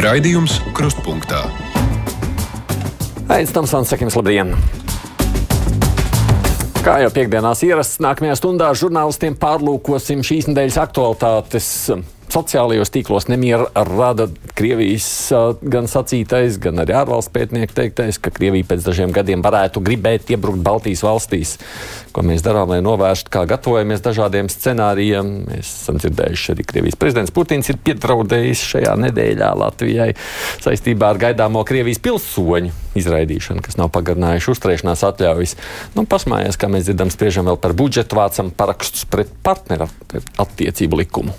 Raidījums Krustpunktā. Aizsmeļamies, Tamsons, sakim, labdien! Kā jau piekdienās ierasts, nākamajā stundā žurnālistiem pārlūkosim šīs nedēļas aktualitātes. Sociālajos tīklos nemieru rada Krievijas gan sacītais, gan arī ārvalstu pētnieku teiktais, ka Krievija pēc dažiem gadiem varētu gribēt iebrukt Baltijas valstīs. Ko mēs darām, lai novērstu, kā gatavojamies dažādiem scenārijiem? Mēs esam dzirdējuši, arī Krievijas prezidents Putins ir piedraudējis šajā nedēļā Latvijai saistībā ar gaidāmo Krievijas pilsoņu izraidīšanu, kas nav pagarinājuši uzturēšanās atļaujas. Nu, pasmājies, kā mēs dzirdam, spriežam vēl par budžetu, vācam parakstus pret partneru attiecību likumu.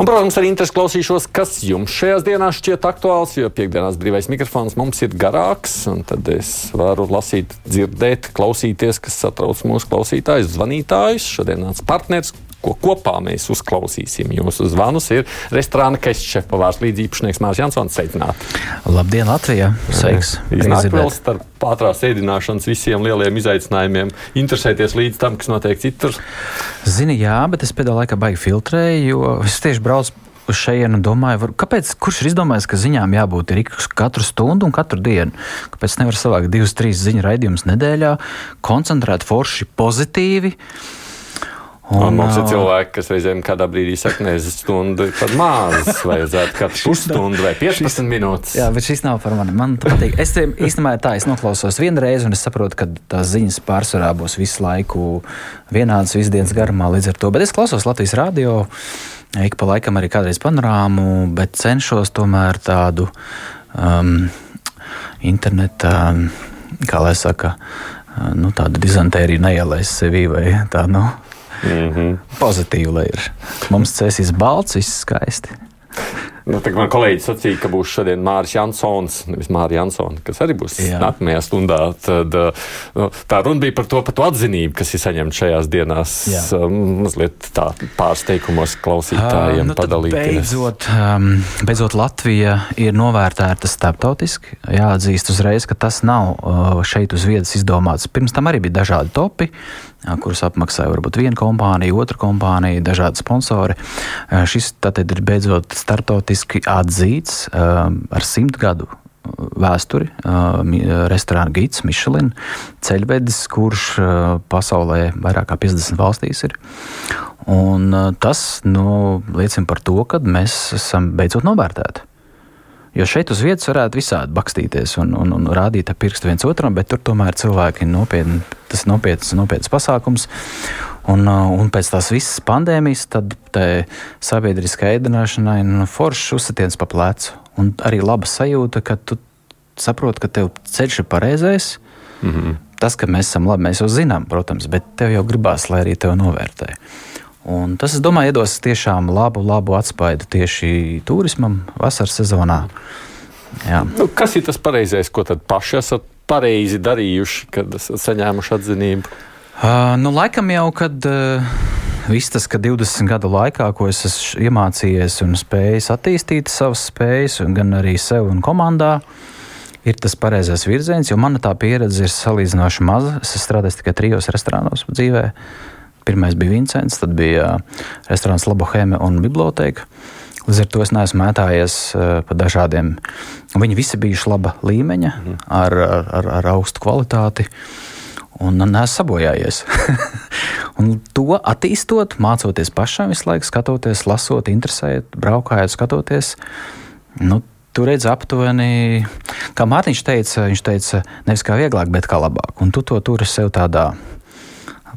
Un, protams, arī interesi klausīšos, kas jums šajās dienās šķiet aktuāls, jo piekdienās brīvais mikrofons mums ir garāks, un tad es varu lasīt, dzirdēt, klausīties, kas satrauc mūsu klausītājus, zvanītājus. Šodien nāc partners, ko kopā mēs uzklausīsim. Jūsu zvanus ir restorāna kešķepa vārds līdz īpašnieks Mārcis Jansons. Sveicināti! Labdien, Latvijā! Sveiks! Iznāk vēl starp ātrās ēdināšanas visiem lieliem izaicinājumiem, interesēties līdz tam, kas notiek citur? Zini, jā, bet es pēdējā laikā baigi filtrēju, jo es tieši braucu uz šejienu un domāju, var, kāpēc, kurš ir izdomājis, ka ziņām jābūt ir katru stundu un katru dienu? Kāpēc nevar savākt divas, trīs ziņu raidījumus nedēļā, koncentrēt forši pozitīvi? Un, un mums ir cilvēki, kas reizēm kādā brīdī saka, ka stundu par maz. Vajadzētu katru pusstundu vai 15 šis, minūtes. Jā, bet šis nav par mani. Man patīk. Es īstenībā tā, es noklausos vienu reizi, un es saprotu, ka tās ziņas pārsvarā būs visu laiku vienādas, visu dienas garumā līdz ar to. Bet es klausos Latvijas radio, ik pa laikam arī kādreiz panorāmu, bet cenšos tomēr tādu um, interneta, kā lai saka, nu, tādu dizantēriju neielaist sevī vai tā, nu. Mm -hmm. Pozitīvi, lai ir. Mums cēsīs balts, viss skaisti. Nu, man kolēģis sacīja, ka būs šodien Mārcis Jansons, nevis Mārija Jansona, kas arī būs Jā. nākamajā stundā. Tad, nu, tā runa bija par to, par to atzinību, kas ir saņemta šajās dienās. Jā. Mazliet tā pārsteigumos klausītājiem uh, nu, padalīties. Beidzot, um, beidzot, Latvija ir novērtēta starptautiski. Jāatzīst uzreiz, ka tas nav uh, šeit uz vietas izdomāts. Pirms tam arī bija dažādi topi kurus apmaksāja varbūt viena kompānija, otra kompānija, dažādi sponsori. Šis tātad ir beidzot startautiski atzīts ar simt gadu vēsturi, restorāna gids, Michelin ceļvedis, kurš pasaulē vairāk kā 50 valstīs ir. Un tas nu, liecina par to, ka mēs esam beidzot novērtēti. Jo šeit uz vietas varētu visādi bakstīties un, un, un rādīt ar pirkstu viens otram, bet tur tomēr cilvēki ir nopietni, tas nopietns, nopietns pasākums. Un, uh, un pēc tās visas pandēmijas, tad sabiedriskai ēdināšanai nu, foršs uzsitiens pa plecu. Un arī laba sajūta, ka tu saproti, ka tev ceļš ir pareizais. Mm -hmm. Tas, ka mēs esam labi, mēs jau zinām, protams, bet tev jau gribās, lai arī tevi novērtē. Un tas, es domāju, iedos tiešām labu, labu atspaidu tieši turismam vasaras sezonā. Jā. Nu, kas ir tas pareizais, ko tad paši esat pareizi darījuši, kad esat saņēmuši atzinību? Uh, nu, laikam jau, kad uh, viss tas, ka 20 gadu laikā, ko es esmu iemācījies un spējis attīstīt savas spējas, gan arī sev un komandā, ir tas pareizais virziens, jo mana tā pieredze ir salīdzinoši maza. Es strādāju tikai trijos restorānos dzīvēm Pirmais bija Vincents, tad bija restorāns Labohēme un biblioteka. Līdz ar to es neesmu mētājies pa dažādiem. Viņi visi bijuši laba līmeņa, mhm. ar, ar, ar augstu kvalitāti. Un neesmu sabojājies. un to attīstot, mācoties pašam visu laiku, skatoties, lasot, interesējot, braukājot, skatoties. Nu, Tu redzi aptuveni, kā Mārtiņš teica, viņš teica, nevis kā vieglāk, bet kā labāk. Un tu to turi sev tādā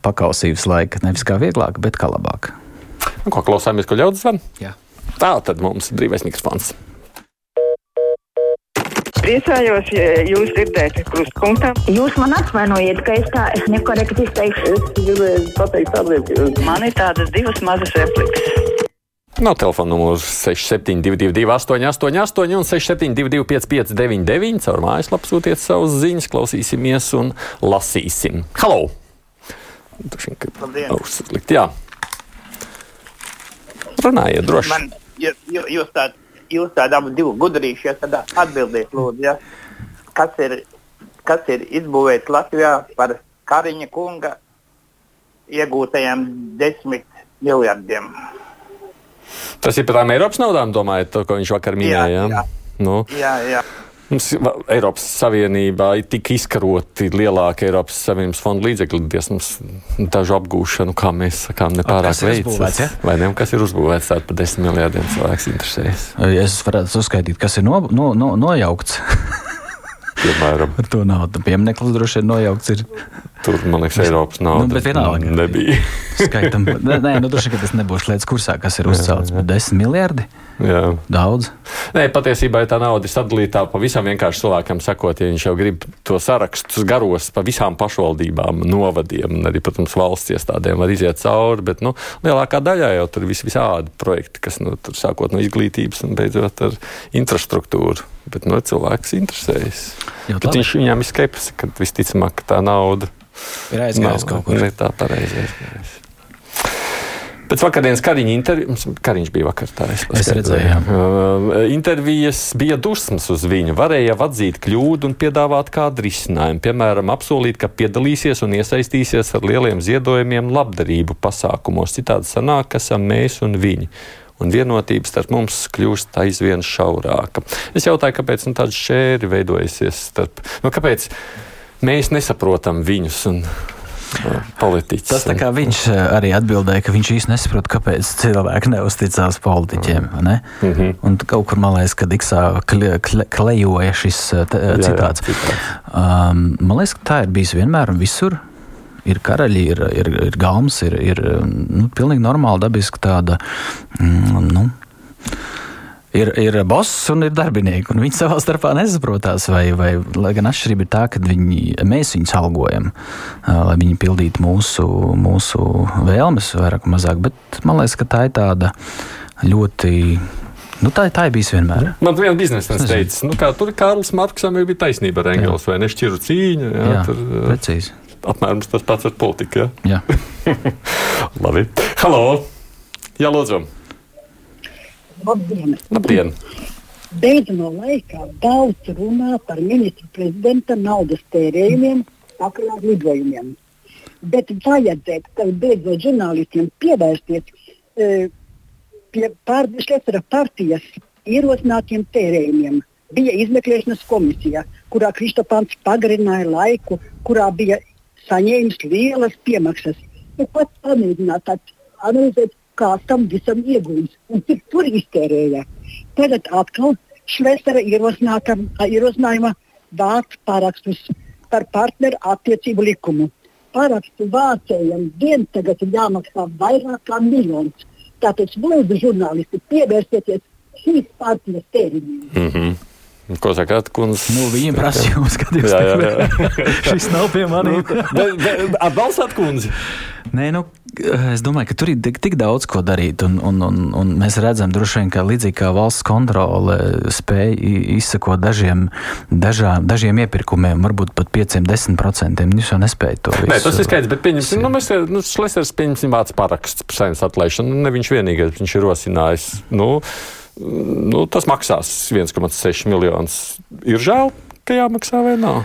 pakausības laika. Nevis kā vieglāk, bet kā labāk. Nu, ko klausāmies, ko ļaudis zvan? Jā. Tā tad mums ir brīvais mikrofons. Priecājos, ja jūs dzirdēt krustpunktā. Jūs man atvainojiet, ka es tā es nekorekti izteikšu. Es gribēju pateikt tādiem, ka man ir tādas divas mazas replikas. No telefona numurs 6722, 888, un 672, 559, caur mājaslapu sūtiet savus ziņas, klausīsimies un lasīsim. Halo! Uzslikt, jā. Runājiet droši. Man, jūs jūs tādi abi divi gudrīši, ja tad atbildiet, lūdzu, ja? kas, ir, kas ir izbūvēts Latvijā par Kariņa kunga iegūtajiem desmit miljardiem? Tas ir par tām Eiropas naudām, domājat, to, ko viņš vakar minēja. Jā, jā. Nu, Jā, jā. Mums Eiropas Savienībā ir tik izkaroti lielāka Eiropas Savienības fonda līdzekļu, diez mums dažu apgūšanu, kā mēs sakām, nepārāk uzbūvēts, ja? Vai ne, kas ir uzbūvēts tātad par desmit miljārdiem cilvēks interesējas, Es varētu uzskaitīt, kas ir no, no, no, nojaukts piemēram. ar to naudu. Piemineklis droši vien nojaukts ir. Tur, man liekas, Eiropas nauda Nu, bet vienalga. nebija. Skaitam, nē, nu, droši vien, ka tas nebūs lietas kursā, kas ir uzcelts, bet 10 miljardi Jā. daudz. Nē, patiesībā tā nauda ir sadalīta pavisam vienkārši cilvēkam, sakot, ja viņš jau grib to sarakstu garos pa visām pašvaldībām, novadiem un arī, protams, valsts iestādēm var iziet cauri. Bet nu, lielākā daļā jau tur vis, visādi projekti, kas nu, tur sākot no izglītības un beidzot ar infrastruktūru. Bet nu, cilvēks interesējas. Viņš viņam ir skepsis, ka visticamāk ka tā nauda Ir aizgājis kaut kur. Tā pareizi aizgājis. Pēc vakardienas Kariņa intervijas, Kariņš bija vakar tā, es, Es redzēju, jā. Uh, intervijas bija dusmas uz viņu. Varēja atzīt kļūdu un piedāvāt kādu risinājumu. Piemēram, apsolīt, ka piedalīsies un iesaistīsies ar lieliem ziedojumiem labdarību pasākumos. Citādi sanāk, ka esam mēs un viņi. Un vienotība starp mums kļūst aizvien šaurāka. Es jautāju, kāpēc nu, tāda šķēri veidojusies starp. Nu, kāpēc mēs nesaprotam viņus un politiķus? Tas tā kā viņš eh, arī atbildēja, ka viņš īsti nesaprot, kāpēc cilvēki neusticās politiķiem. Ne? Mm. -hmm. Un kaut kur man liekas, ka Diksā kle, kle, klejoja šis eh, te, Jā, jā, citāts. citāts. Um, man liekas, ka tā ir bijis vienmēr un visur. Ir karaļi, ir, ir, ir galms, ir, ir nu, pilnīgi normāla, dabiska tāda. Mm, nu, Ir, ir boss un ir darbinieki, un viņi savā starpā nesaprotās. Vai, vai, lai gan atšķirība ir tā, ka viņi, mēs viņus algojam, lai viņi pildītu mūsu, mūsu vēlmes, vairāk vai mazāk. Bet man liekas, ka tā ir tāda ļoti. Nu, tā, tā ir bijis vienmēr. Man Es nezinu. teica, nu, kā tur Karls Marksam bija taisnība ar Engels, vai nešķiru cīņu. Jā, Jā, tur, precīzi. apmēram tas pats ar politiku. Jā. Jā. Labi. Halo! Jā, lūdzu! Labdien! Labdien! Beidzamā laikā daudz runā par ministru prezidenta naudas tērējumiem sakarā ar lidojumiem. Bet vajadzētu tagad beidzot žurnālistiem pievērsties e, pie pārdešļa partijas ierosinātiem tērējumiem. Bija izmeklēšanas komisija, kurā Kristofāns pagarināja laiku, kurā bija saņēmis lielas piemaksas. Nu, pat pamēģināt analizēt, kā tam visam iegūst un cik tur iztērēja. Tagad atkal Švestera ierosinājuma vākt parakstus par partneru attiecību likumu. Parakstu vācējiem vien tagad ir jāmaksā vairāk kā miljons. Tāpēc lūdzu žurnālisti pievērsieties šīs partijas tēriņiem. Mm -hmm. Ko sakāt, kundze? Nu, viņa prasa jums, kad jūs jā. Šis nav pie. Bet- bet Atbalstāt kundzi! Nē, nu, es domāju, ka tur ir tik, tik daudz ko darīt. Un, un, un, un mēs redzam, droši vien, ka līdzīgi kā valsts kontrole spēja izsekot dažiem, dažā, dažiem iepirkumiem, varbūt pat 5-10%. Jūs jau nespējat to. Nē, tas ir skaidrs, bet pieņemsim, nu, mēs, nu, Šlesers pieņemsim vārds paraksts par saimnes atlaišanu. Nu, Ne viņš vienīgais, viņš ir rosinājis. Nu, nu, tas maksās 1,6 miljonus. Ir žēl, ka jāmaksā vai nav?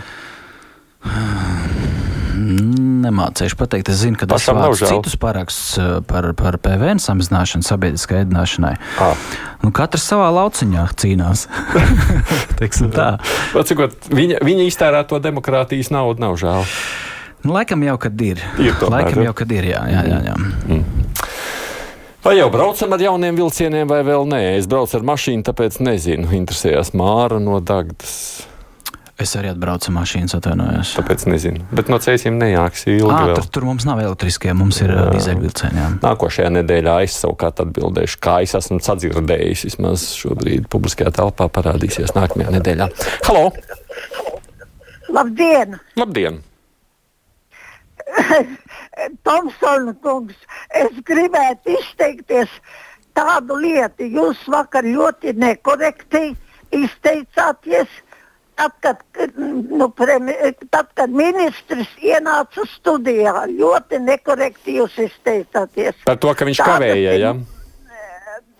Nemācīšu pateikt, es zinu, ka tas žēl. citus parakstus eh, par, par PVN samazināšanu sabiedriskai ēdināšanai. Ah. Nu, katrs savā lauciņā cīnās. Cikot, viņa, viņa iztērēto demokrātijas naudu nav žēl. Nu, laikam jau, kad ir. Ir tomēr, laikam ja? jau, kad ir, jā, jā, jā. jā. Vai jau braucam ar jauniem vilcieniem, vai vēl nē? Es braucu ar mašīnu, tāpēc nezinu. Interesējās Māra no Dagdas. Es arī atbraucu ar mašīnu, atvainojos. Tāpēc nezinu. Bet no ceļiem nejāks ilgi. À, tur, tur mums nav elektriskie, mums ir dīzeļvilcieni. jā. Nākošajā nedēļā es savukārt atbildēšu, kā es esmu sadzirdējis. Vismaz šobrīd publiskajā telpā parādīsies nākamajā nedēļā. Halo! Labdien! Labdien! Tomsona kungs, es gribētu izteikties tādu lietu. Jūs vakar ļoti nekorekti izteicāties. Tad, kad, nu, premi, tad, kad ministrs ienāca studijā, ļoti nekorekti jūs izteicāties. Par to, ka viņš Tāda kavēja, ja?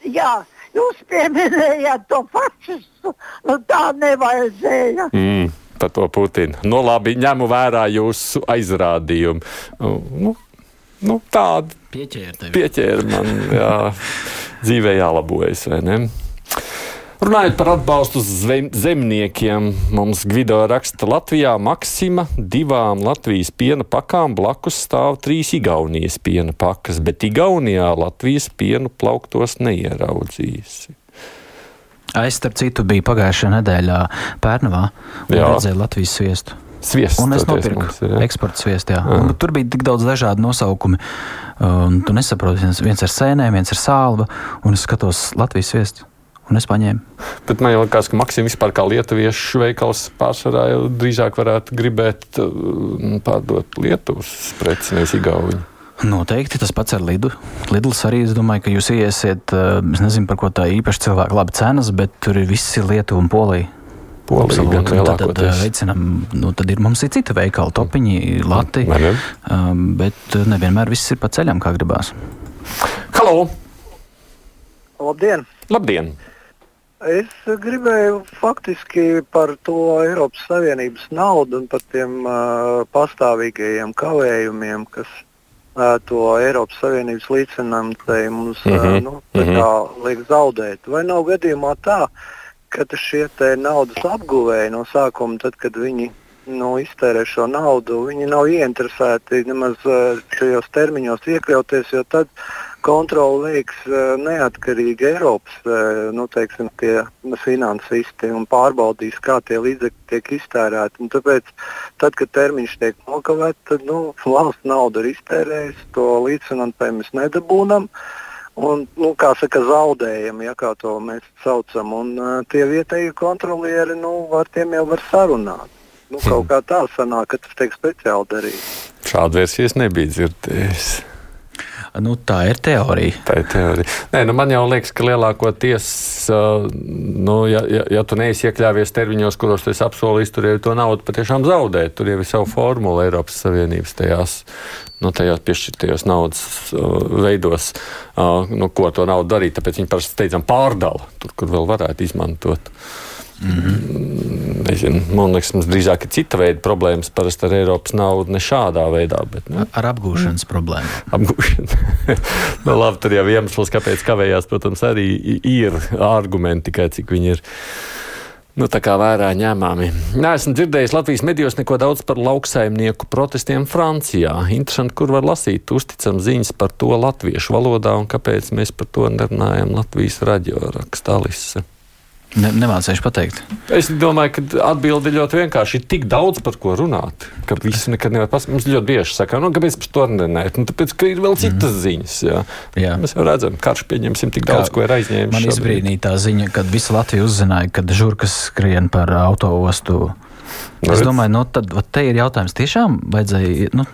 Jā, jūs pieminējāt to fašistu. Nu, tā nevajadzēja. Mm, par to Putinu. Nu, labi, ņemu vērā jūsu aizrādījumu. Nu, nu, tāda Pieķēra pieķēra man, jā, dzīvē jālabojas, vai ne? Runājot par atbalstu zem, zemniekiem, mums Gvido raksta, Latvijā Maksima divām Latvijas piena pakām blakus stāv trīs Igaunijas piena pakas, bet Igaunijā Latvijas pienu plauktos neieraudzījis. Es, starp citu, biju pagājušajā nedēļā Pērnavā un Jā. redzēju Latvijas sviestu. Sviests, Un es nopirku ir, eksporta sviestu. Tur bija tik daudz dažādu nosaukumu. Un tu nesaproti, viens, ar sēnēm, viens ar sālvu, un es skatos Latvijas sviestu. Un es paņēmu. Bet man liekas, ka Maksim vispār kā lietuviešu veikals pārsvarā drīzāk varētu gribēt uh, pārdot Lietuvas preci, nevis Igauņu. Noteikti tas pats ar Lidu. Lidls arī, es domāju, ka jūs iesiet, eh, es nezinu, par ko tā īpaši cilvēki labi cenas, bet tur ir visi Lietuva un Polija. Polija gan tad lielākoties. eh, veicinām, nu, tad ir mums ir citi veikali, topiņi, lati, Vai ne? um, bet eh, nevienmēr viss ir pa ceļam, kā gribās. Halo! Labdien! Labdien! Es gribēju faktiski par to Eiropas Savienības naudu un par tiem uh, pastāvīgajiem kavējumiem, kas to Eiropas Savienības līdzfinansējumu mums uh, Mhm, nu, mhm. liek zaudēt. Vai nav gadījumā tā, ka šie naudas apguvēji no sākuma, tad, kad viņi nu, iztērē šo naudu, viņi nav ieinteresēti nemaz uh, šajos termiņos iekļauties, jo tad kontroli veiks uh, neatkarīgi Eiropas uh, nu, teiksim, finansisti un pārbaudīs, kā tie līdzekļi tiek iztērēti. Un tāpēc, tad, kad termiņš tiek nokavēts, tad nu, valsts naudu ir iztērējusi, to līdzfinansējumu mēs nedabūnam. Un, nu, kā saka, zaudējumi, ja kā to mēs saucam. Un, uh, tie vietējie kontrolieri, nu, ar tiem jau var sarunāt. Nu, kaut kā tā sanāk, ka tas tiek speciāli darīts. Šādu versiju es nebiju dzirdējis. Nu, tā ir teorija. Tā ir teorija. Nē, nu man jau liekas, ka lielākoties, uh, nu, ja, ja, ja tu neesi iekļāvies termiņos, kuros tu esi apsolījis, tur jau to naudu patiešām zaudēt. Tur jau ir savu formulu Eiropas Savienības tajās, nu, tajās piešķirtajos naudas uh, veidos, uh, nu, ko to naudu darīt. Tāpēc viņi parasti steidzam pārdala tur, kur vēl varētu izmantot. Mm, Nezinu, man liekas, mums drīzāk ir cita veida problēmas parasti ar Eiropas naudu, ne šādā veidā. Bet, nu, Ar apgūšanas problēmu. apgūšana. nu, labi, tur jau iemesls, kāpēc kavējās, protams, arī ir argumenti, tikai cik viņi ir. Nu, tā kā vērā ņēmāmi. Nē, esmu dzirdējis Latvijas medijos neko daudz par lauksaimnieku protestiem Francijā. Interesanti, kur var lasīt uzticam ziņas par to latviešu valodā un kāpēc mēs par to nerunājam Latvijas radio rakstā Alise. Ne, nemācīšu pateikt. Es domāju, ka atbildi ļoti vienkārši. Ir tik daudz par ko runāt, ka visi nekad nevar pasakāt. Mums ļoti bieži saka, nu, kāpēc par to nerunāt? Nu, tāpēc, ka ir vēl citas mm. ziņas. Jā. Jā. Mēs jau redzam, ka karš pieņemsim tik daudz, Kā ko ir aizņēmis. Man izbrīnīja tā ziņa, kad visa Latvija uzzināja, ka žurkas skrien par autoostu. Nu, Es domāju, no tad te ir jautājums. Tiešām vajadzēja. Nu,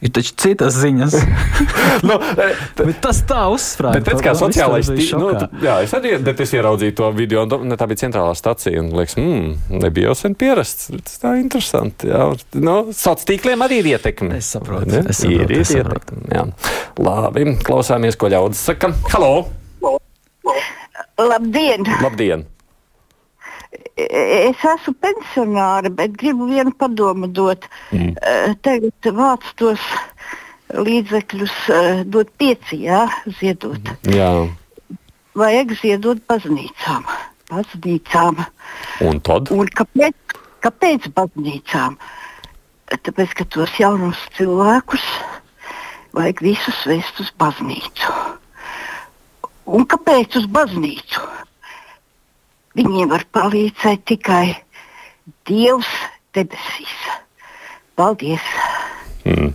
Ir taču citas ziņas. nu, e, Bet tas tā uzsprāga. Bet pēc kā sociālais tīkls. nu, jā, es arī bet es ieraudzīju to video, un ne, tā bija centrālā stacija. Un, liekas, mm, nebija jau sen pierasts. Tas tā interesanti. Jā. Nu, Sociāliem tīkliem arī ir ietekme. Es saprotu, Ne? es saprotu, ir, ir es saprotu. ietekme. Jā. Labi, klausāmies, ko ļaudis saka. Halo! Labdien! Labdien! Es esmu pensionāra, bet gribu vienu padomu dot. Mm. Tagad vāc tos līdzekļus, eh, dot pieci, jā, ziedot. Jā. Vajag ziedot baznīcām. baznīcām. Un tad? Un kāpēc, kāpēc baznīcām? Tāpēc, ka tos jaunos cilvēkus vajag visus vest uz baznīcu. Un kāpēc uz baznīcu? Viņiem var palīdzēt tikai Dievs debesīs. Paldies! Mm.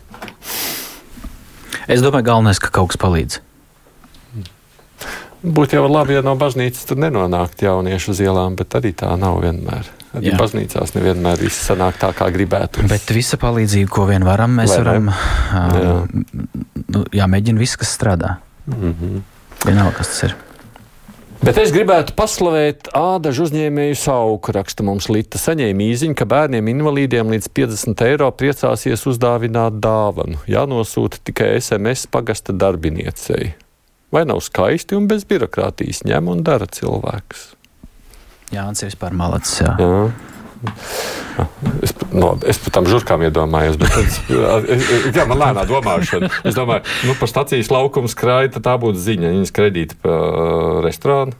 Es domāju, galvenais, ka kaut kas palīdz. Būtu jau labi, ja no baznīcas tur nenonāktu jaunieši uz ielām, bet arī tā nav vienmēr. Arī Jā. baznīcās nevienmēr viss sanāk tā, kā gribētu. Bet visa palīdzība, ko vien varam, mēs Vai varam. Jā. Jā. Nu, jāmēģina viss, kas strādā. Mm -hmm. Vienalga, kas tas ir. Bet es gribētu paslavēt ādažu uzņēmēju sauku. Raksta mums Līta saņēma īziņu, ka bērniem invalīdiem līdz 50 eiro priecāsies uzdāvināt dāvanu. Jānosūta tikai SMS pagasta darbiniecei. Vai nav skaisti un bez birokrātijas ņem un dara cilvēks? Jā, tas ir vispār malacis. Jā. Jā. Es, no, es par tām žurkām iedomājos, bet tad, es, jā, man lēnā domāšana. Es domāju, nu, par stācijas laukumu skraida, tā būtu ziņa. Viņas kredīta par restorānu.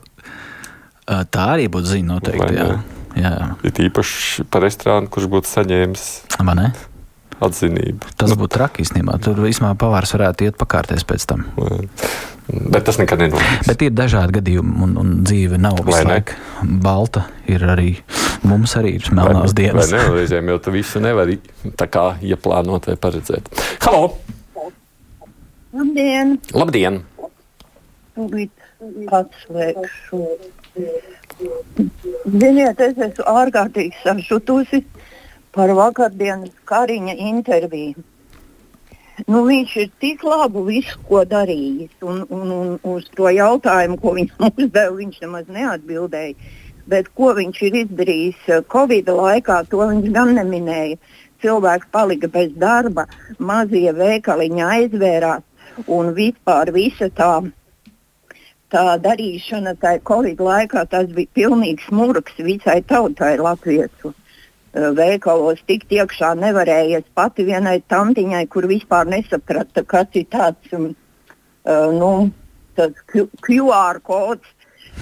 Tā arī būtu ziņa noteikti. Jā. Jā. Ir īpaši par restorānu, kurš būtu saņēmis atzinību. Tas nu, būtu traki īstenībā. Tur īstenībā pavārs varētu iet pakārties pēc tam. Bet tas nekad nenotiks. Bet ir dažādi gadījumi, un, un dzīve nav visu laiku balta. Ir arī mums arī ir melnās vai, dienas. Vai ne? Reizēm jau tu visu nevari tā kā ieplānot vai paredzēt. Halo! Labdien! Labdien! Tūlīt atslēgšu. Ziniet, es esmu ārkārtīgi sašutusi par vakardienas Kariņa interviju. Nu, viņš ir tik labi visu, ko darījis, un, un, un uz to jautājumu, ko viņam uzdeva, viņš nemaz neatbildēja. Bet ko viņš ir izdarījis eh, Covid laikā, to viņš gan neminēja. Cilvēks palika bez darba, mazie veikaliņi aizvērās, un vispār visa tā, tā darīšana tajā Covid laikā tas bija pilnīgs murgs visai tautai latviešu. Eh, veikalos tikt iekšā nevarējies pati vienai tantiņai, kur vispār nesaprata, kas ir tāds um, uh, nu, QR kods.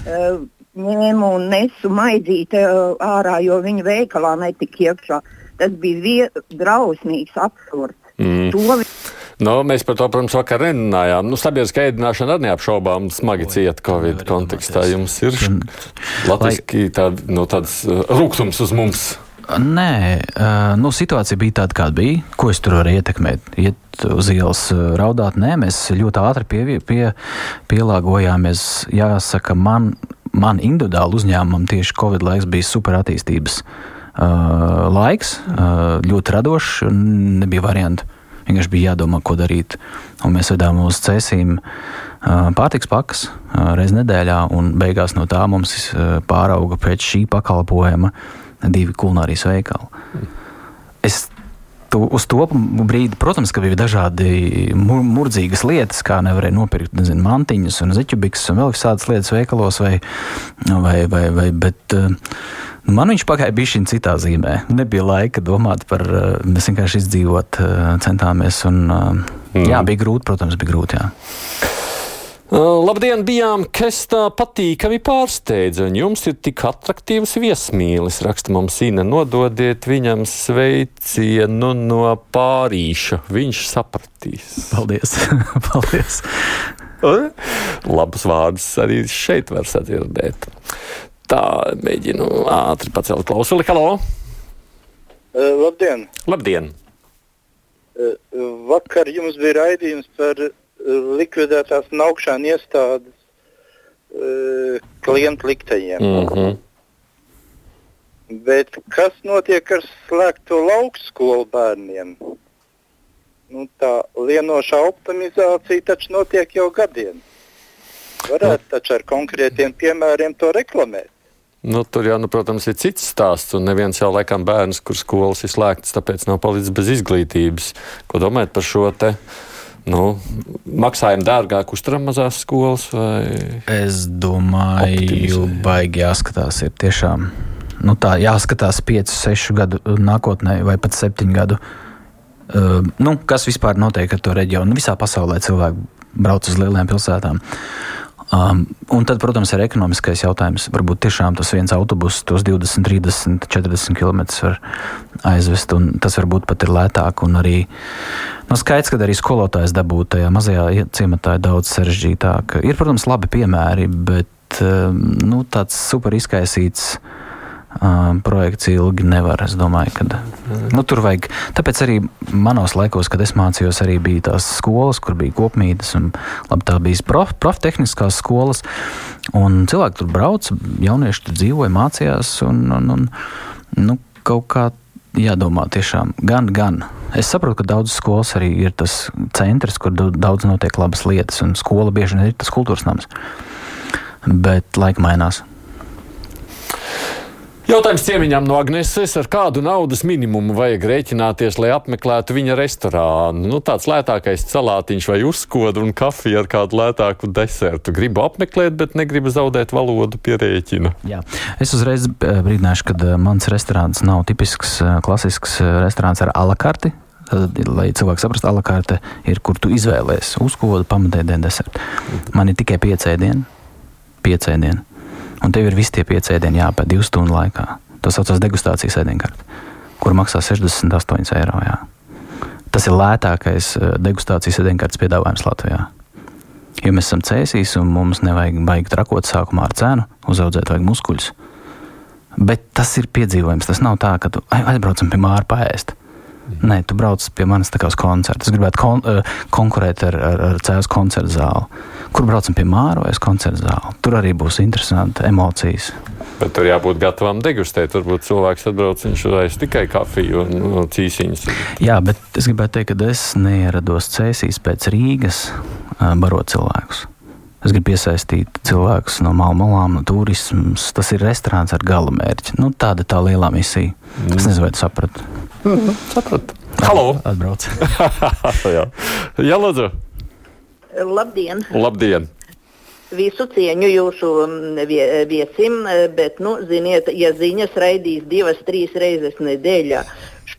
Uh, ņēmu un nesu maidzīti uh, ārā, jo viņa veikalā netika iekšā. Tas bija drausmīgs absurds. Mm. To... Nu, mēs par to, protams, vakar nerunājām. Nu, Sabiedriskā ēdināšana arī neapšaubām smagi cieta Covid kontekstā. Jums ir latviski tād, nu, tāds rūkums uz mums. Nē, nu, situācija bija tāda, kāda bija. Ko es tur varu ietekmēt? Iet uz ielas raudāt, nē, mēs ļoti ātri pie, pie, pielāgojāmies. Jāsaka, man, man individuāli uzņēmumam tieši Covid laiks bija super attīstības uh, laiks, uh, ļoti radošs, nebija variantu. Vienkārši bija jādomā, ko darīt. Un mēs vedām uz cēsīm uh, pārtiks pakas uh, reizes nedēļā, un beigās no tā mums uh, pārauga pēc šī pakalpojuma divi kulinārijas veikali. Es tu, uz to brīdi, protams, ka bija dažādi mur, murdzīgas lietas, kā nevarēja nopirkt nezinu, mantiņas un zeķubiks un vēl kādas lietas veikalos, vai, vai, vai, vai, bet uh, man viņš pagāja bija šī citā zīmē. Nebija laika domāt par, uh, mēs vienkārši izdzīvot uh, centāmies, un mm. jā, bija grūti, protams, bija grūti, jā. Labdien, bijām Kestā patīkami pārsteidzi, un jums ir tik attraktīvs viesmīlis, raksta mums Sīna, nododiet viņam sveicienu no pārīša, viņš sapratīs. Paldies! Paldies. Labus vārdus arī šeit var sadzirdēt. Tā, mēģinu ātri pacelt klausuli. Halo! Uh, labdien! Labdien! Uh, vakar jums bija raidījums par likvidētās naukšana iestādes uh, klientu likteņiem. Mm -hmm. Bet kas notiek ar slēgto laukskolu bērniem? Nu, tā lienošā optimizācija taču notiek jau gadiem. Varētu taču ar konkrētiem piemēriem to reklamēt. Nu, tur jau, nu, protams, ir cits stāsts. Un neviens jau laikam bērns, kur skolas ir slēgtas, tāpēc nav palicis bez izglītības. Ko domājat par šo te? Nu, maksājam dārgāk uzturam mazās skolas? Vai... Es domāju, optimizē? baigi jāskatās. Ir tiešām nu, tā, jāskatās 5, 6 gadu nākotnē, vai pat 7 gadu. Uh, nu, kas vispār notiek ar to reģionu? Visā pasaulē cilvēki brauc uz lielām pilsētām. Um, un tad, protams, ir ekonomiskais jautājums. Varbūt tiešām tas viens autobus, tos 20, 30, 40 km var aizvest, un tas varbūt pat ir lētāk. Un arī nu, skaidrs, ka arī skolotājs dabūt tajā mazajā ciematā ir daudz sarežģītāk. Ir, protams, labi piemēri, bet um, nu, tāds super izkaisīts um, projekts ilgi nevar. Es domāju, ka nu, tur vajag. Tāpēc arī manos laikos, kad es mācījos, arī bija tās skolas, kur bija kopmītnes, un labi, tā bija prof, proftehniskās skolas. Un cilvēki tur brauca, jaunieši tur dzīvoja, mācījās. Un, un, un, nu, kaut kā jādomā tiešām gan, gan. Es saprotu, ka daudzas skolas arī ir tas centrs, kur daudz notiek labas lietas, un skola bieži vien ir tas kultūras nams. Bet laika mainās. Jautājums ciemiņam no Agneses, ar kādu naudas minimumu vajag rēķināties, lai apmeklētu viņa restorānu? Nu, tāds lētākais salātiņš vai uzskoda un kafija ar kādu lētāku desertu. Gribu apmeklēt, bet negribu zaudēt valodu pie rēķina. Jā. Es uzreiz eh, brīdināšu, ka eh, mans restorāns nav tipisks, eh, klasisks restorāns ar alakarti. Tad, lai cilvēks saprastu, alakarte ir, kur tu izvēlēsies uzkodu, pamatēdienu, desertu. Man ir tikai piecēdieni, piecēdieni. Un tev ir visi tie piecēdieni jāpēd divu stundu laikā. Tas saucās degustācijas ēdienkarte, kur maksā 68 eiro. Jā. Tas ir lētākais degustācijas ēdienkartes piedāvājums Latvijā. Jo mēs esam cēsīs un mums nevajag baigt trakot sākumā ar cenu, uzaudzēt vajag muskuļus. Bet tas ir piedzīvojums. Tas nav tā, ka tu aizbraucam pie māra paēst. Nē, tu brauc pie manis tā kā uz koncertu. Es gribētu kon uh, konkurēt ar, ar, ar Cēlus koncertu zāli. Kur braucam pie uz koncertu zāli? Tur arī būs interesanti emocijas. Bet tur jābūt gatavam degustēt. Varbūt cilvēks atbrauc, viņš vairs tikai kafiju un no, cīsiņas. Jā, bet es gribētu teikt, ka es neierados cēsīs pēc Rīgas uh, barot cilvēkus. Es gribu piesaistīt cilvēkus no malām, no turismas. Tas ir restorāns ar gala mērķi. Nu, tāda ir tā lielā misija. Mm. Es nezinu, vai tu saprati. Mm, sapratu. Halo! Atbrauc. jā, jā lūdzu. Labdien! Labdien! Visu cieņu jūsu mm, viesim, bet, nu, ziniet, ja ziņas raidīs divas, trīs reizes nedēļā,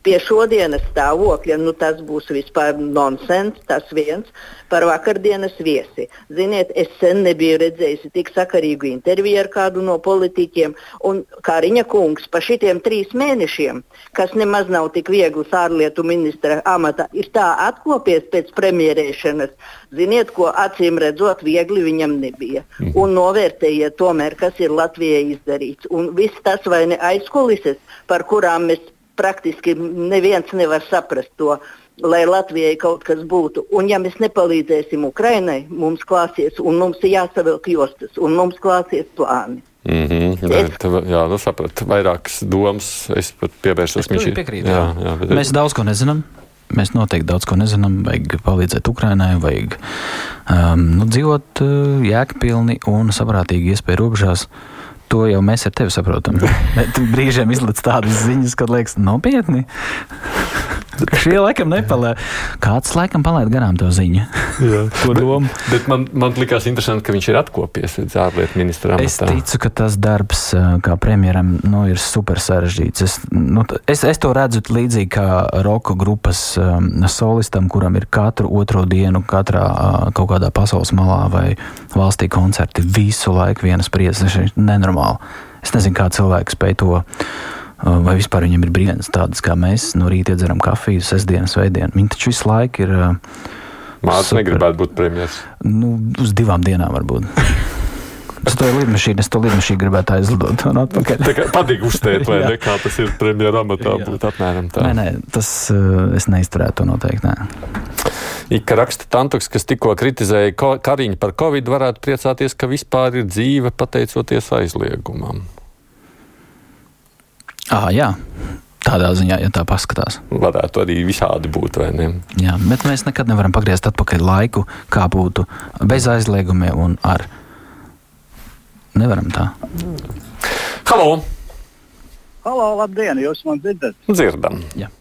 pie šodienas stāvokļa, nu, tas būs vispār nonsens, tas viens par vakardienas viesi. Ziniet, es sen nebiju redzējusi tik sakarīgu interviju ar kādu no politiķiem, un Kāriņa kungs pa šitiem trīs mēnešiem, kas nemaz nav tik viegls ārlietu ministra amata, ir tā atkopies pēc premjerēšanas. Ziniet, ko acīm redzot, viegli viņam nebija. Mhm. Un novērtējiet tomēr, kas ir Latvijai izdarīts. Un viss tas vai ne aizkulises, par kurām mēs praktiski neviens nevar saprast to, lai Latvijai kaut kas būtu. Un ja mēs nepalīdzēsim Ukrainai, mums klāsies, un mums ir jāsavilk jostas, un mums klāsies plāni. Mm -hmm, bet, jā, nu sapratu, vairākas domas. Es pat pievērsos viņam. Piekrītu. Jā, jā, bet... Mēs daudz ko nezinām. Mēs noteikti daudz ko nezinām. Vajag palīdzēt Ukraiņai, vajag um, nu, dzīvot uh, jēgpilni un saprātīgi iespēju robežās. To jau mēs ar tevi saprotam. Bet brīžiem izlaiž tādas ziņas, kad liekas, nopietni. Šie laikam nepalēja. Kāds laikam palaid garām to ziņu? Jā, ko domu? Bet, bet man, man likās interesanti, ka viņš ir atkopies līdz ārlietu ministram. Es ticu, ka tas darbs kā premjeram nu, ir super sarežģīts. Es, nu, es, es to redzu līdzīgi kā roka grupas um, solistam, kuram ir katru otro dienu, katrā uh, kaut kādā pasaules malā vai valstī koncerti visu laiku vienas priecas. Tas ir nenormāli. Es nezinu, kā cilvēki spēj to vai vispār viņam ir brīvdienas tādas kā mēs, no rīta iedzeram kafiju, sestdienas, svētdienas. Viņi taču visu laiku ir. Mākslinieks negribētu būt premjerministrs. Nu, uz divām dienām varbūt. Es to lidmašīnu, es to lidmašīnu gribētu aizlidot un atpakaļ. Tā kā patīk uzstēt, vai ne, kā tas ir premjera amatā būt apmēram tā. Nē, nē, tas es neizturētu to noteikti, nē. Ika raksta Tantuks, kas tikko kritizēja Kariņu par Covid, varētu priecāties, ka vispār ir dzīve pateicoties aizliegumam. Ah, jā. Tādā ziņā, ja tā paskatās. Varētu arī visādi būt, vai ne? Jā, bet mēs nekad nevaram pagriezt atpakaļ laiku, kā būtu bez aizliegumiem un ar. Nevaram tā. Halo! Halo, labdien! Jūs man dzirdat? Dzirdam. Jā.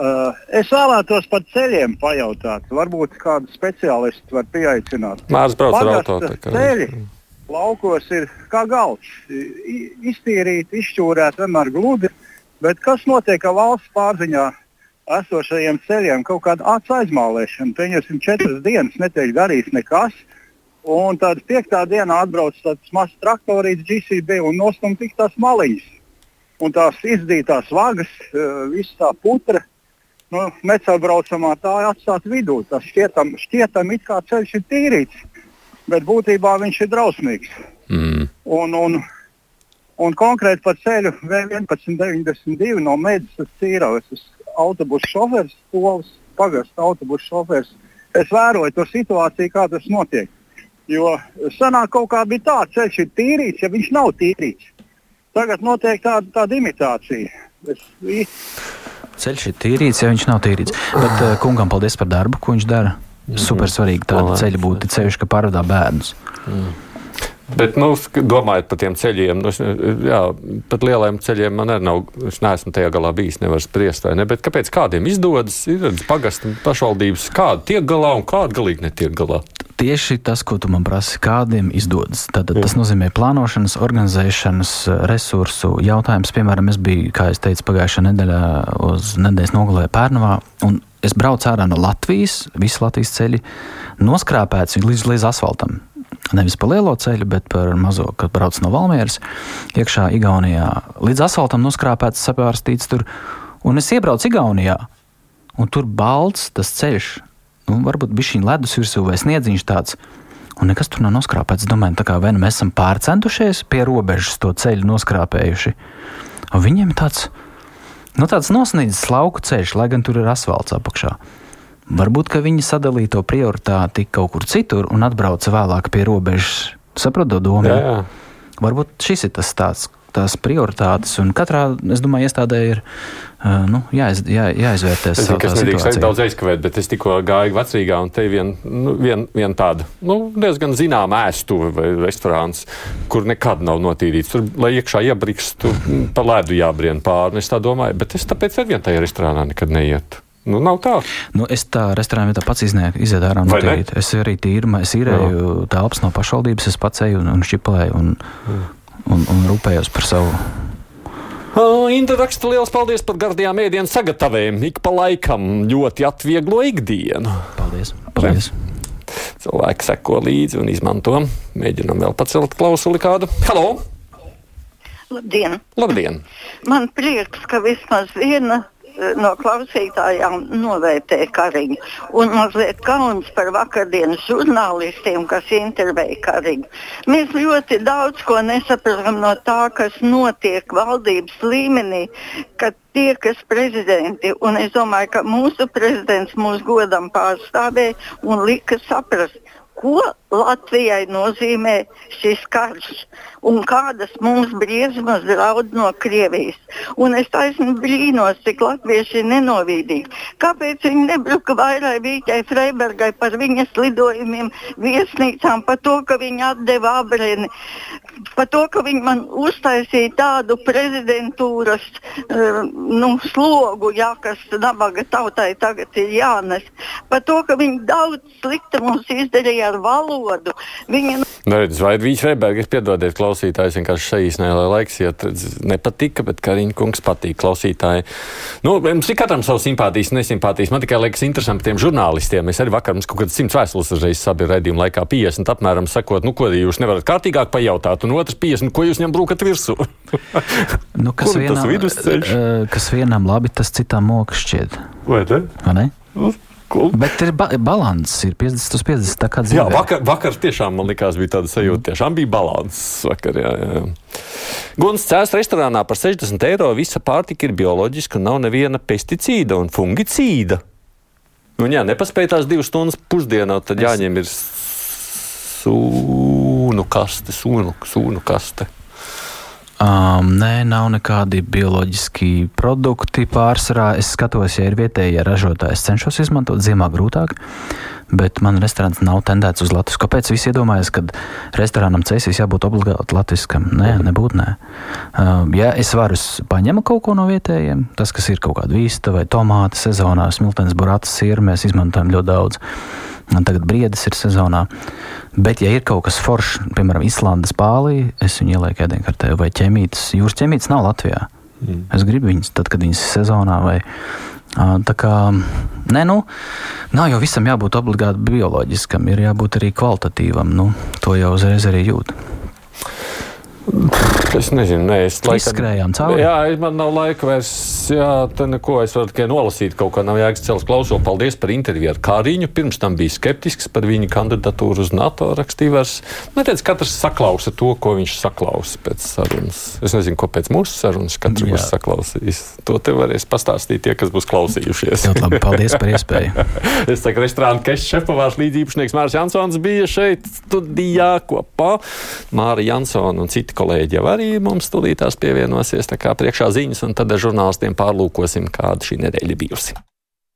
Uh, es vēlētos par ceļiem pajautāt. Varbūt kādu speciālistu var pieaicināt. Mārcis ar automašīnu. Ceļi laukos ir kā galds. Iztīrīt, izšķūrēt, vienmēr gludi. Bet kas notiek ar valsts pārziņā esošajiem ceļiem? Kaut kāda acu aizmālēšana. Pieņemsim, četras dienas netiek darīts nekas. Un tad piektā dienā atbrauc tāds mazs traktorīts, GCB un nostum tik tās maliņas. Un tās izdītās vagas, viss tā putra, nu, necaurbraucamā tā atstāt vidū. Tas šķietam, šķietam it kā ceļš ir tīrīts bet būtībā viņš ir drausmīgs. Mm. Un, un, un konkrēti par ceļu V1192 no Mēnesnes uz Cīravas. Es esmu autobusu šofērs, skolas pagasta autobusu šofērs. Es vēroju to situāciju, kā tas notiek. Jo senāk kaut kā bija tā, ceļš ir tīrīts, ja viņš nav tīrīts. Tagad notiek tāda, tāda imitācija. Es, Ceļš ir tīrīts, ja viņš nav tīrīts. Bet uh, kungam paldies par darbu, ko viņš dara. Mhm. Super svarīgi tāda ceļa būtu ceļš, ka pārvadā bērnus. Mm. Bet, nu, domājot par tiem ceļiem, nu, es, jā, pat lielajiem ceļiem man arī nav. Es neesmu tajā galā bijis, nevaru spriest, vai ne. Bet kāpēc kādiem izdodas, ir redz, pagastu pašvaldības, kādi tiek galā un kādi galīgi netiek galā? Tieši tas, ko tu man prasi, kādiem izdodas. Tad, tas nozīmē plānošanas, organizēšanas, resursu jautājums. Piemēram, es biju, kā jau teicu, pagājušā nedēļā uz nedēļas nogalē Pērnavā. un Es braucu ārā no Latvijas, visas Latvijas ceļi noskrāpēts līdz, līdz asfaltam. Nevis pa lielo ceļu, bet par mazo, kad brauc no Valmieras iekšā Igaunijā. Līdz asfaltam noskrāpēts, sapārstīts tur. Un es iebraucu Igaunijā, un tur balts tas ceļš. Nu, varbūt bija šī ledus virsū vai sniedziņš tāds. Un nekas tur nav noskrāpēts. Domāju, tā kā vai nu mēs esam pārcentušies pie robežas to ceļu noskrāpējuši. Un viņiem ir tāds, nu, tāds nosnīdis lauku ceļš, lai gan tur ir asfalts apakšā. Varbūt, ka viņi sadalīja to prioritāti kaut kur citur un atbrauca vēlāk pie robežas. Saprotu domu? Jā, jā. Varbūt šis ir tas tāds. Tās prioritātes, un katrā, es domāju, iestādē ir uh, nu, jāiz, jā, jāizvērtē zinu, ka es nedrīkst daudz aizkavēt, bet es tikko gāju vecrīgā, un te ir viena nu, vien, vien tāda nu, diezgan zināma ēstuve vai restorāns, kur nekad nav notīrīts. Tur, lai iekšā iebrikstu, pa ledu jābrien pāri. Es tā domāju, bet es tāpēc ar vienu tajā restorānā nekad neietu. Nu, nav tā. Nu, es tā restorānā vietā pats izietu ārā no Vai ne? tīrīt. Es arī tīru, es īrēju telpas no pašvaldības, es pats eju un, un šķipolēju un, un, un rūpējos par savu. Uh, Inta raksta liels paldies par gardajām ēdienu sagatavējumiem. Ik pa laikam ļoti atvieglo ikdienu. Paldies! paldies. Cilvēki seko līdzi un izmanto. Mēģinam vēl pacelt klausuli kādu. Halo! Labdien! Labdien! Man prieks, ka vismaz viena eh, no klausītājām novērtē kariņu. Un mazliet kauns par vakardienas žurnālistiem, kas intervēja kariņu. Mēs ļoti daudz ko nesaprotam no tā, kas notiek valdības līmenī, kad tiekas prezidenti. Un es domāju, ka mūsu prezidents mūs godam pārstāvēja un lika saprast, ko Latvijai nozīmē šis karš un kādas mums briesmas draud no Krievijas. Un es taisni brīnos, cik latvieši ir nenovīdīgi. Kāpēc viņi nebruka vairāk Vīķai Freibergai par viņas lidojumiem, viesnīcām, par to, ka viņa atdeva abreni, par to, ka viņi man uztaisīja tādu prezidentūras uh, nu, slogu, jā, kas nabaga tautai tagad ir jānes, par to, ka viņi daudz slikta mums izdarīja ar valodu. Viņa, Neredz, vai Vīķis Reibergs, piedodiet, klausītājs vienkārši šeit lai laiks iet, redz, nepatika, bet Kariņa kungs patīk klausītāji. Nu, mums ir katram savs simpātijas, nesimpātijas. Man tikai liekas interesanti par tiem žurnālistiem. Mēs arī vakar mums kaut kādas simts vēstules uzreiz sabiedrījām redzījuma laikā 50 apmēram sakot, nu, ko jūs nevarat kārtīgāk pajautāt, un otrs 50, nu, ko jūs ņem brūkat virsū. Nu, kas, vienam, vidusceļš? eh, kas vienam labi, tas citam moka šķiet. Vai ne? Vai ne? Cool. Bet ir ba balans, ir 50 uz 50. Tā kā Jā, dzīvē. vakar, vakar tiešām man likās, bija tāda sajūta. Tiešām bija līdzsvars vakar. Jā, jā. Guns cēlās restorānā par 60 eiro. Visa pārtika ir bioloģiska nav neviena pesticīda un fungicīda. Nu, jā, nepaspēj tās divas stundas pusdienā, tad jāņem ir sūnu kaste, sūnu, sūnu kaste. Um, nē, nav nekādi bioloģiski produkti pārsvarā. Es skatos, ja ir vietējie ražotāji, es cenšos izmantot ziemā grūtāk. Bet man restorāns nav tendēts uz Latvijas. Kāpēc visi iedomājas, ka restorānam cēsīs jābūt obligāti latviskam? Nē, nebūtu nē. Um, ja es varu s- paņemt kaut ko no vietējiem, tas, kas ir kaut kāda vīsta vai tomāta sezonā, smiltenes burātas sieru, mēs izmantojam ļoti daudz. Tagad brīdis ir sezonā. Bet, ja ir kaut kas foršs, piemēram, Islandes pālī, es viņu ielieku ēdienkartē, vai ķemītes. Jūras ķemītes nav Latvijā. Mm. Es gribu viņus tad, kad viņas ir sezonā. Vai, tā kā, nē, nu, nav jau visam jābūt obligāti bioloģiskam, ir jābūt arī kvalitatīvam. Nu, to jau uzreiz arī jūt. Es nezinu, nē, es Izskrējām cauri. Jā, man nav laika vairs. Jā, tā neko es varu tikai nolasīt. Kaut kā nav jēgas cels klauso. Paldies par interviju ar Kāriņu. Pirms tam bija skeptisks par viņa kandidatūru uz NATO rakstīvers. Neredz, katrs saklausa to, ko viņš saklausa pēc sarunas. Es nezinu, ko pēc mūsu sarunas katrs būs saklausījis. To te varēs pastāstīt tie, kas būs klausījušies. Ļoti labi, paldies par iespēju. es saku, restorāna Kešs šefpavārs līdzīpašnieks Mārs Jansons bija šeit studijā kopā. Māra Jansona un citi kolēģi jau arī mums tūlītās pievienosies. Tā kā priekšā ziņas, un tad ar žurnālistiem pārlūkosim, kāda šī nedēļa bijusi.